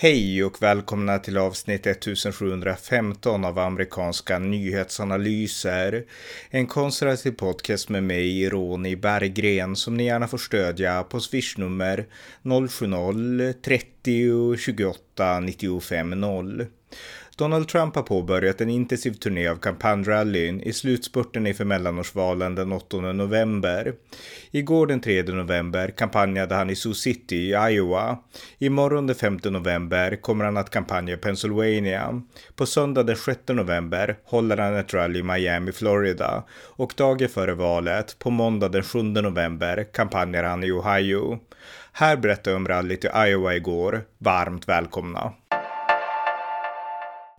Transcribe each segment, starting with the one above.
Hej och välkomna till avsnitt 1715 av amerikanska nyhetsanalyser. En konservativ podcast med mig, Ronny Berggren, som ni gärna får stödja på swishnummer 070-30 28 95 0. Donald Trump har påbörjat en intensiv turné av kampanjrallyn i slutspurten inför mellanårsvalen den 8 november. Igår den 3 november kampanjade han i Sioux City i Iowa. Imorgon den 5 november kommer han att kampanja i Pennsylvania. På söndag den 6 november håller han ett rally i Miami, Florida. Och dagen före valet, på måndag den 7 november, kampanjar han i Ohio. Här berättar jag om rallyt i Iowa igår. Varmt välkommen välkomna!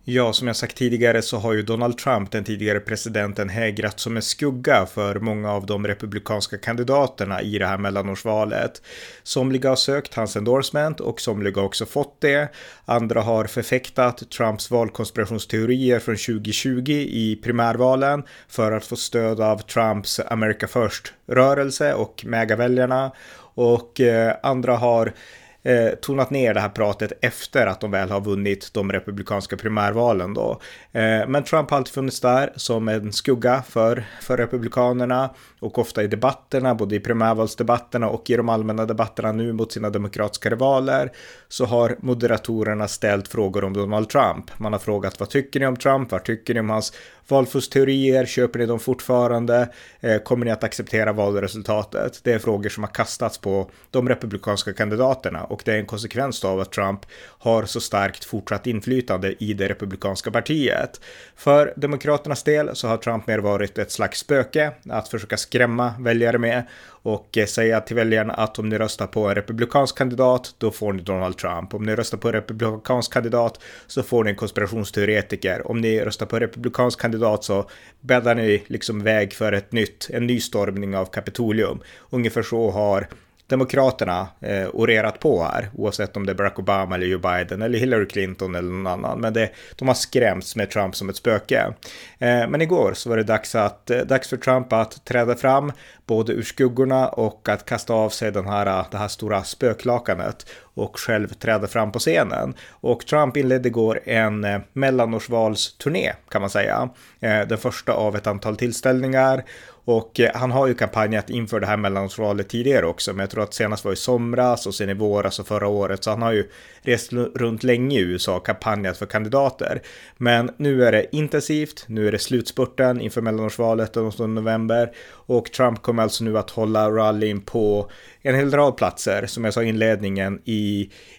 Ja, som jag sagt tidigare så har ju Donald Trump, den tidigare presidenten, hägrat som en skugga för många av de republikanska kandidaterna i det här mellanårsvalet. Somliga har sökt hans endorsement och somliga har också fått det. Andra har förfäktat Trumps valkonspirationsteorier från 2020 i primärvalen för att få stöd av Trumps America First-rörelse och MAGA-väljarna. Och eh, andra har eh, tonat ner det här pratet efter att de väl har vunnit de republikanska primärvalen då. Eh, men Trump har alltid funnits där som en skugga för, för republikanerna och ofta i debatterna, både i primärvalsdebatterna och i de allmänna debatterna nu mot sina demokratiska rivaler, så har moderatorerna ställt frågor om Donald Trump. Man har frågat vad tycker ni om Trump? Vad tycker ni om hans valfuskteorier? Köper ni dem fortfarande? Eh, kommer ni att acceptera valresultatet? Det är frågor som har kastats på de republikanska kandidaterna och det är en konsekvens av att Trump har så starkt fortsatt inflytande i det republikanska partiet. För demokraternas del så har Trump mer varit ett slags spöke att försöka skrämma väljare med och eh, säga till väljarna att om ni röstar på en republikansk kandidat, då får ni Donald Trump. Om ni röstar på en republikansk kandidat så får ni en konspirationsteoretiker. Om ni röstar på en republikansk kandidat så bäddar ni liksom väg för ett nytt, en ny stormning av Kapitolium. Ungefär så har Demokraterna eh, orerat på här, oavsett om det är Barack Obama eller Joe Biden eller Hillary Clinton eller någon annan. Men det, de har skrämts med Trump som ett spöke. Eh, men igår så var det dags, att, eh, dags för Trump att träda fram, både ur skuggorna och att kasta av sig den här, eh, det här stora spöklakanet och själv träda fram på scenen. Och Trump inledde igår en eh, mellanårsvalsturné kan man säga. Eh, den första av ett antal tillställningar och eh, han har ju kampanjat inför det här mellanårsvalet tidigare också, men jag tror att senast var i somras och sen i våras och förra året, så han har ju rest runt länge i USA och kampanjat för kandidater. Men nu är det intensivt, nu är det slutspurten inför mellanårsvalet den 8 november och Trump kommer alltså nu att hålla rallyn på en hel rad platser, som jag sa i inledningen, i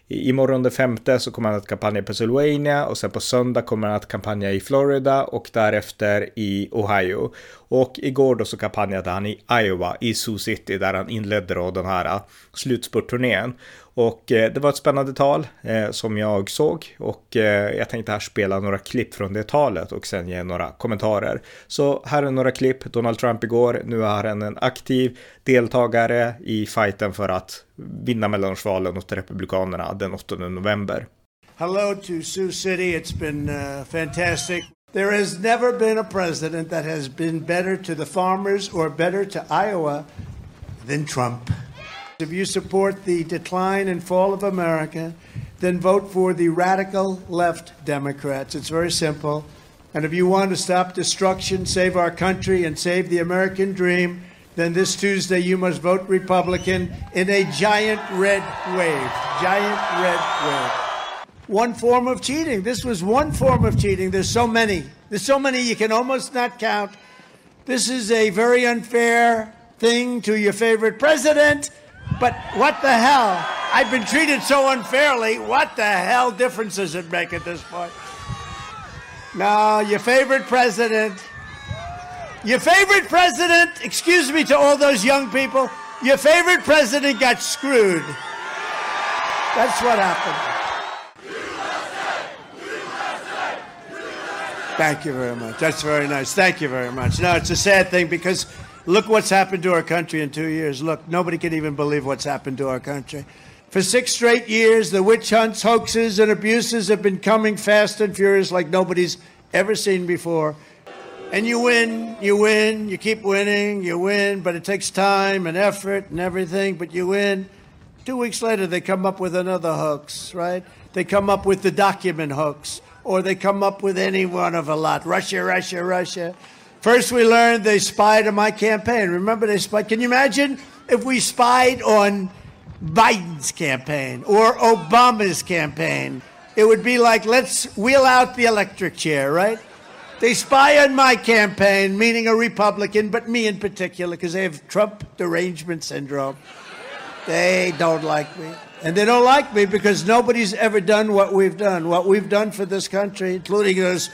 Imorgon den femte så kommer han att kampanja i Pennsylvania och sen på söndag kommer han att kampanja i Florida och därefter i Ohio. Och igår då så kampanjade han i Iowa, i Sioux City, där han inledde då den här äh, slutspurtturnén. Och äh, det var ett spännande tal eh, som jag såg och eh, jag tänkte här spela några klipp från det talet och sen ge några kommentarer. Så här är några klipp. Donald Trump igår, nu är han en aktiv deltagare i fighten för att vinna mellanårsvalen åt Republikanerna den 8 november. Hello to Sioux City. It's been uh, fantastic. There has never been a president that has been better to the farmers or better to Iowa than Trump. If you support the decline and fall of America, then vote for the radical left Democrats. It's very simple. And if you want to stop destruction, save our country, and save the American dream, then this Tuesday you must vote Republican in a giant red wave. Giant red wave. One form of cheating. This was one form of cheating. There's so many. There's so many you can almost not count. This is a very unfair thing to your favorite president but what the hell? I've been treated so unfairly. What the hell difference does it make at this point? No, your favorite president. Your favorite president, excuse me to all those young people, your favorite president got screwed. That's what happened. Thank you very much. That's very nice. Thank you very much. No, it's a sad thing because Look what's happened to our country in two years. Look, nobody can even believe what's happened to our country. For six straight years, the witch hunts, hoaxes, and abuses have been coming fast and furious like nobody's ever seen before. And you win, you win, you keep winning, you win, but it takes time and effort and everything, but you win. Two weeks later, they come up with another hoax, right? They come up with the document hoax, or they come up with any one of a lot. Russia, Russia, Russia. First, we learned they spied on my campaign. Remember, they spied. Can you imagine if we spied on Biden's campaign or Obama's campaign? It would be like, let's wheel out the electric chair, right? They spy on my campaign, meaning a Republican, but me in particular, because they have Trump derangement syndrome. They don't like me. And they don't like me because nobody's ever done what we've done, what we've done for this country, including those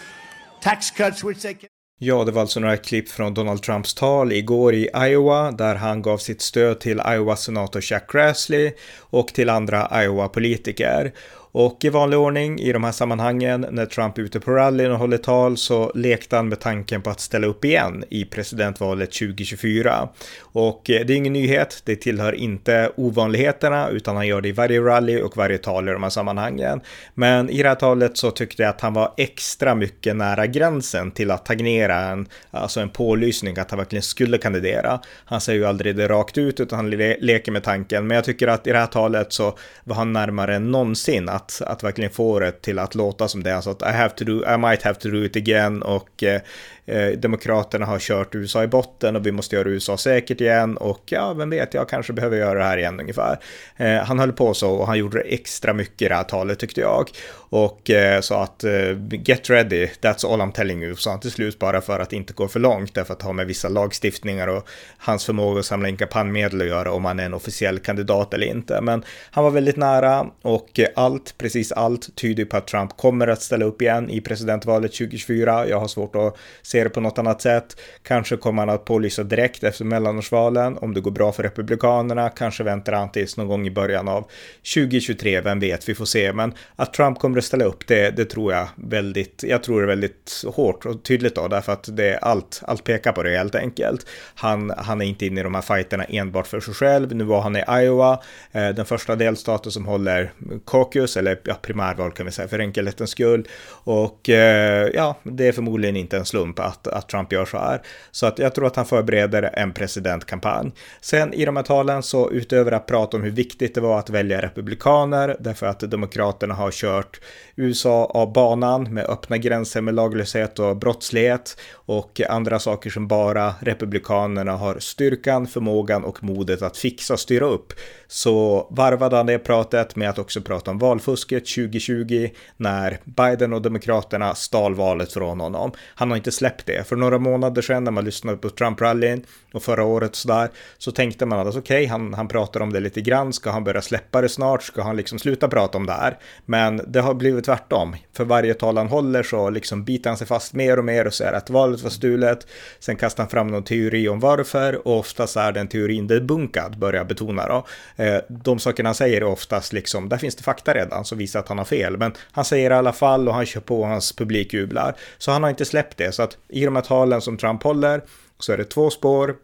tax cuts which they can. Ja, det var alltså några klipp från Donald Trumps tal igår i Iowa där han gav sitt stöd till Iowa senator Chuck Grassley och till andra Iowa-politiker. Och i vanlig ordning i de här sammanhangen när Trump är ute på rallyn och håller tal så lekte han med tanken på att ställa upp igen i presidentvalet 2024. Och eh, det är ingen nyhet, det tillhör inte ovanligheterna utan han gör det i varje rally och varje tal i de här sammanhangen. Men i det här talet så tyckte jag att han var extra mycket nära gränsen till att tagnera en, alltså en pålysning att han verkligen skulle kandidera. Han säger ju aldrig det rakt ut utan han le leker med tanken. Men jag tycker att i det här talet så var han närmare än någonsin att, att verkligen få det till att låta som det. Alltså att I, have to do, I might have to do it again och eh, eh, Demokraterna har kört USA i botten och vi måste göra USA säkert igen och ja, vem vet, jag kanske behöver göra det här igen ungefär. Eh, han höll på så och han gjorde extra mycket i det här talet tyckte jag. Och eh, sa att eh, get ready, that's all I'm telling you, sa han till slut bara för att inte gå för långt, därför att ha med vissa lagstiftningar och hans förmåga att samla in kampanjmedel att göra om han är en officiell kandidat eller inte. Men han var väldigt nära och eh, allt, precis allt, tyder på att Trump kommer att ställa upp igen i presidentvalet 2024. Jag har svårt att se det på något annat sätt. Kanske kommer han att pålysa direkt efter mellanårsvalen om det går bra för Republikanerna. Kanske väntar han tills någon gång i början av 2023, vem vet, vi får se. Men att Trump kommer att ställa upp, det, det tror jag väldigt, jag tror det är väldigt hårt och tydligt då, därför att det är allt, allt pekar på det helt enkelt. Han, han är inte inne i de här fighterna enbart för sig själv. Nu var han i Iowa, eh, den första delstaten som håller caucus, eller ja, primärval kan vi säga för enkelhetens skull. Och eh, ja, det är förmodligen inte en slump att, att Trump gör så här. Så att jag tror att han förbereder en presidentkampanj. Sen i de här talen så utöver att prata om hur viktigt det var att välja republikaner, därför att demokraterna har kört USA av banan med öppna gränser med laglöshet och brottslighet och andra saker som bara republikanerna har styrkan, förmågan och modet att fixa och styra upp. Så varvade han det pratet med att också prata om fusket 2020 när Biden och demokraterna stal valet från honom. Han har inte släppt det. För några månader sedan när man lyssnade på Trump-rallyn och förra året sådär så tänkte man att alltså, okej, okay, han, han pratar om det lite grann. Ska han börja släppa det snart? Ska han liksom sluta prata om det här? Men det har blivit tvärtom. För varje tal han håller så liksom biter han sig fast mer och mer och säger att valet var stulet. Sen kastar han fram någon teori om varför och oftast är den teorin debunkad, börjar jag betona då. Eh, de sakerna han säger är oftast liksom, där finns det fakta redan som visar att han har fel. Men han säger i alla fall och han kör på och hans publik jublar. Så han har inte släppt det. Så att i de här talen som Trump håller så är det två spår.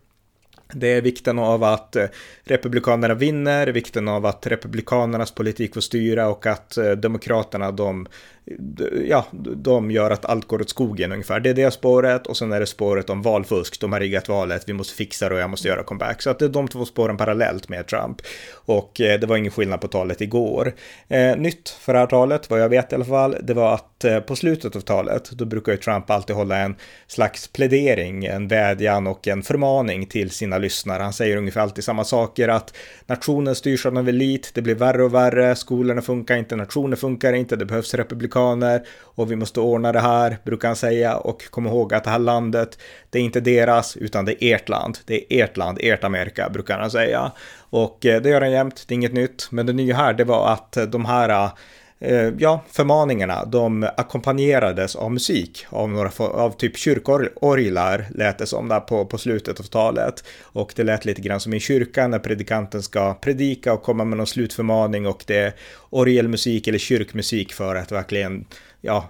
Det är vikten av att eh, Republikanerna vinner, vikten av att Republikanernas politik får styra och att eh, Demokraterna de ja, de gör att allt går åt skogen ungefär. Det är det spåret och sen är det spåret om valfusk. De har riggat valet, vi måste fixa det och jag måste göra comeback. Så att det är de två spåren parallellt med Trump. Och eh, det var ingen skillnad på talet igår. Eh, nytt för det här talet, vad jag vet i alla fall, det var att eh, på slutet av talet, då brukar ju Trump alltid hålla en slags plädering, en vädjan och en förmaning till sina lyssnare. Han säger ungefär alltid samma saker, att nationen styrs av en elit, det blir värre och värre, skolorna funkar inte, nationen funkar inte, det behövs republikaner och vi måste ordna det här, brukar han säga. Och kom ihåg att det här landet, det är inte deras, utan det är ert land. Det är ert land, ert Amerika, brukar han säga. Och eh, det gör han jämt, det är inget nytt. Men det nya här, det var att eh, de här eh, Eh, ja, förmaningarna, de ackompanjerades av musik, av, några, av typ kyrkorglar lät det som där på, på slutet av talet. Och det lät lite grann som i kyrkan när predikanten ska predika och komma med någon slutförmaning och det är orgelmusik eller kyrkmusik för att verkligen ja,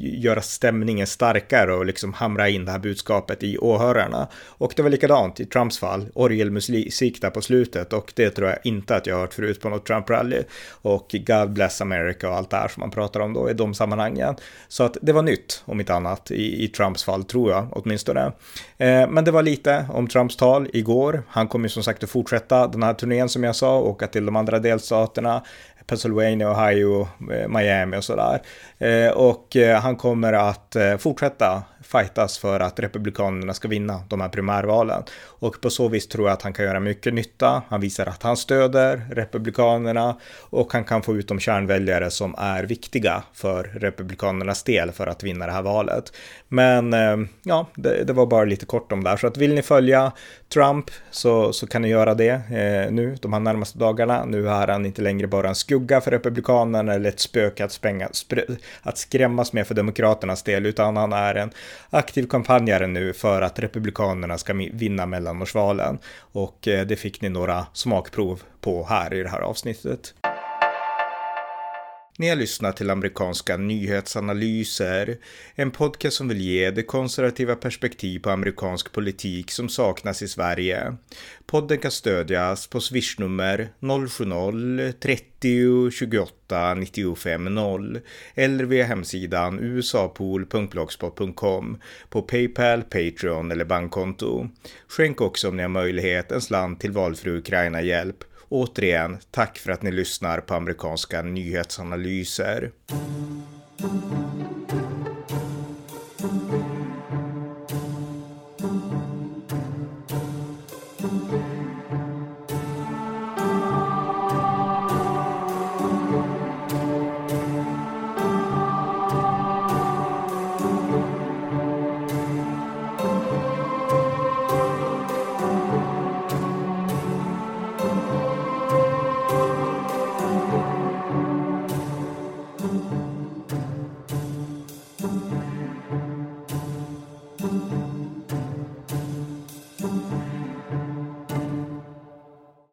göra stämningen starkare och liksom hamra in det här budskapet i åhörarna. Och det var likadant i Trumps fall, orgelmusik där på slutet och det tror jag inte att jag har hört förut på något Trump-rally. Och God bless America och allt det här som man pratar om då i de sammanhangen. Så att det var nytt, om inte annat, i, i Trumps fall tror jag åtminstone. Eh, men det var lite om Trumps tal igår. Han kommer ju som sagt att fortsätta den här turnén som jag sa, åka till de andra delstaterna. Pennsylvania, Ohio, eh, Miami och sådär. Eh, och eh, han kommer att fortsätta fightas för att Republikanerna ska vinna de här primärvalen. Och på så vis tror jag att han kan göra mycket nytta. Han visar att han stöder Republikanerna och han kan få ut de kärnväljare som är viktiga för Republikanernas del för att vinna det här valet. Men eh, ja, det, det var bara lite kort om det här. Så att vill ni följa Trump så, så kan ni göra det eh, nu de här närmaste dagarna. Nu är han inte längre bara en skugga för Republikanerna eller ett spöke att, spränga, att skrämmas med för Demokraternas del, utan han är en aktiv kampanjare nu för att Republikanerna ska vinna mellanårsvalen. Och eh, det fick ni några smakprov på här i det här avsnittet. Ni har lyssnat till amerikanska nyhetsanalyser, en podcast som vill ge det konservativa perspektiv på amerikansk politik som saknas i Sverige. Podden kan stödjas på swishnummer 070-30 28 95 0 eller via hemsidan usapool.blogspot.com på Paypal, Patreon eller bankkonto. Skänk också om ni har möjlighet en slant till valfri Ukraina-hjälp Återigen, tack för att ni lyssnar på amerikanska nyhetsanalyser.